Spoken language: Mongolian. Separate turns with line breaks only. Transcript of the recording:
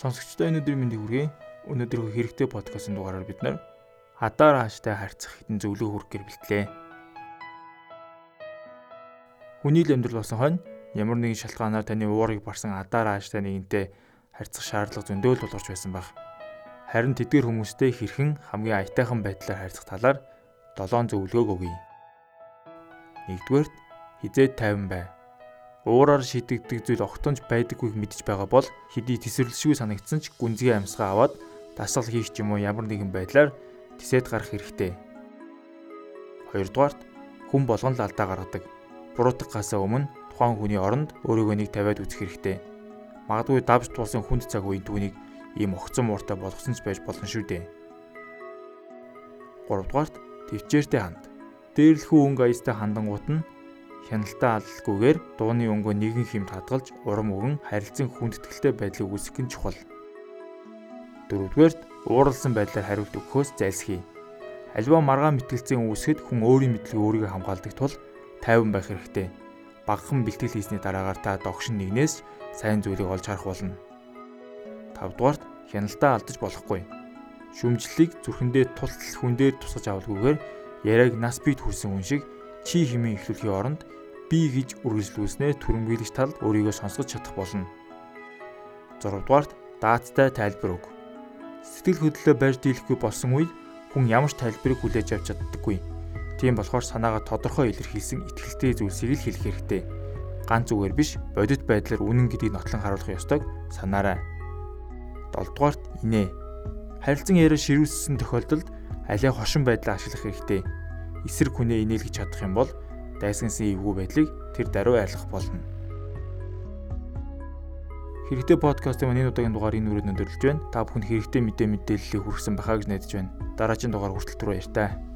Сонсогчдоо өнөөдрийн мэндийг хүргэе. Өнөөдөр хэрэгтэй подкастын дугаараар бид нар хадаар хааштай харьцах хитэн зөвлөгөө хүргэх гэр бэлтлээ. Хүний л амьдрал болсон хойно ямар нэгэн шалтгаанаар таны уурыг барсан хадаар хааштай нэгэнтэй харьцах шаардлага зөндөө л тулгарч байсан баг. Харин тэдгээр хүмүүстэй хэрхэн хамгийн аятайхан байдлаар харьцах талаар 7 зөвлөгөөг өгье. Нэгдүгээрт хизээд тайван бай уураар шийдэгдэх зүйл огтонч байдаггүйг мэдж байгаа бол хэдий тесрэлшгүй санагдсан ч гүнзгий амьсгаа аваад дасгал хийх ч юм уу ямар нэгэн байдлаар тисэд гарах хэрэгтэй. Хоёрдугаарт хүн болгон л алдаа гаргадаг. Буруутгахаасаа өмнө тухайн хүний оронд өөрийгөө нэг тавиад үзэх хэрэгтэй. Магадгүй давж тулсан хүнд цаг үеийн түүнийг ийм огцон мууртай болгосон ч байж болно шүү дээ. Гуравдугаарт төвчээртэй ханд. Дээрлэхүү өнгө аястай хандангууд нь хяналтаа алалгүйгээр дууны өнгөө нэгэн хэмт хадгалж урам өгөн харилцан хүндэтгэлтэй байдлыг үүсгэх нь чухал. Дөрөвдүгээрт ууралсан байдлаар хариулт өгөхөөс зайлсхий. Альва маргаан мэтгэлцэн үүсгэд хүн өөрийн мэдлэг өөрийгөө хамгаалдаг тул тайван байх хэрэгтэй. Багахан бэлтгэл хийсний дараагаар та догшин нэгнээс сайн зүйлийг олж харах болно. Тавдугаарт хяналтаа алдаж болохгүй. Шүмжлэлийг зүрхэндээ тултал хүн дээр тусгаж авалгүйгээр яриаг нас бит хүрсэн хүн шиг чи хэмээн эхлүүлэхийн оронд би гэж үргэлжлүүлснээр түрэмгийлэгч талд өөрийгөө сонсгож чадах болно. 6 дугаарт дааттай тайлбар өг. Сэтгэл хөдлөлөө барьж дийлэхгүй болсон үед хүн ямар ч тайлбарыг хүлээж авч чаддаггүй. Тийм болохоор санаагаа тодорхой илэрхийлсэн ихтгэлтэй зүйлсийг л хэлэх хэрэгтэй. Ганц зүгээр биш, бодит байдлаар үнэн гэдгийг нотлон харуулах ёстойг санаарай. 7 дугаарт инээ. Харилцан яриа ширүүлсэн тохиолдолд алиа хошин байдлаа ашиглах хэрэгтэй эсрэг хүнээ инээлгэж чадах юм бол дайсансан эвгүй байдлыг тэр даруй айлах болно. Хэрэгтэй подкастын энэ удаагийн дугаар энэ үрээд өндөрлөж байна. Та бүхэнд хэрэгтэй мэдээ мэдээллийг хүргэсэн байхаа гэж найдаж байна. Дараагийн дугаар хүртэл түр баяр таа.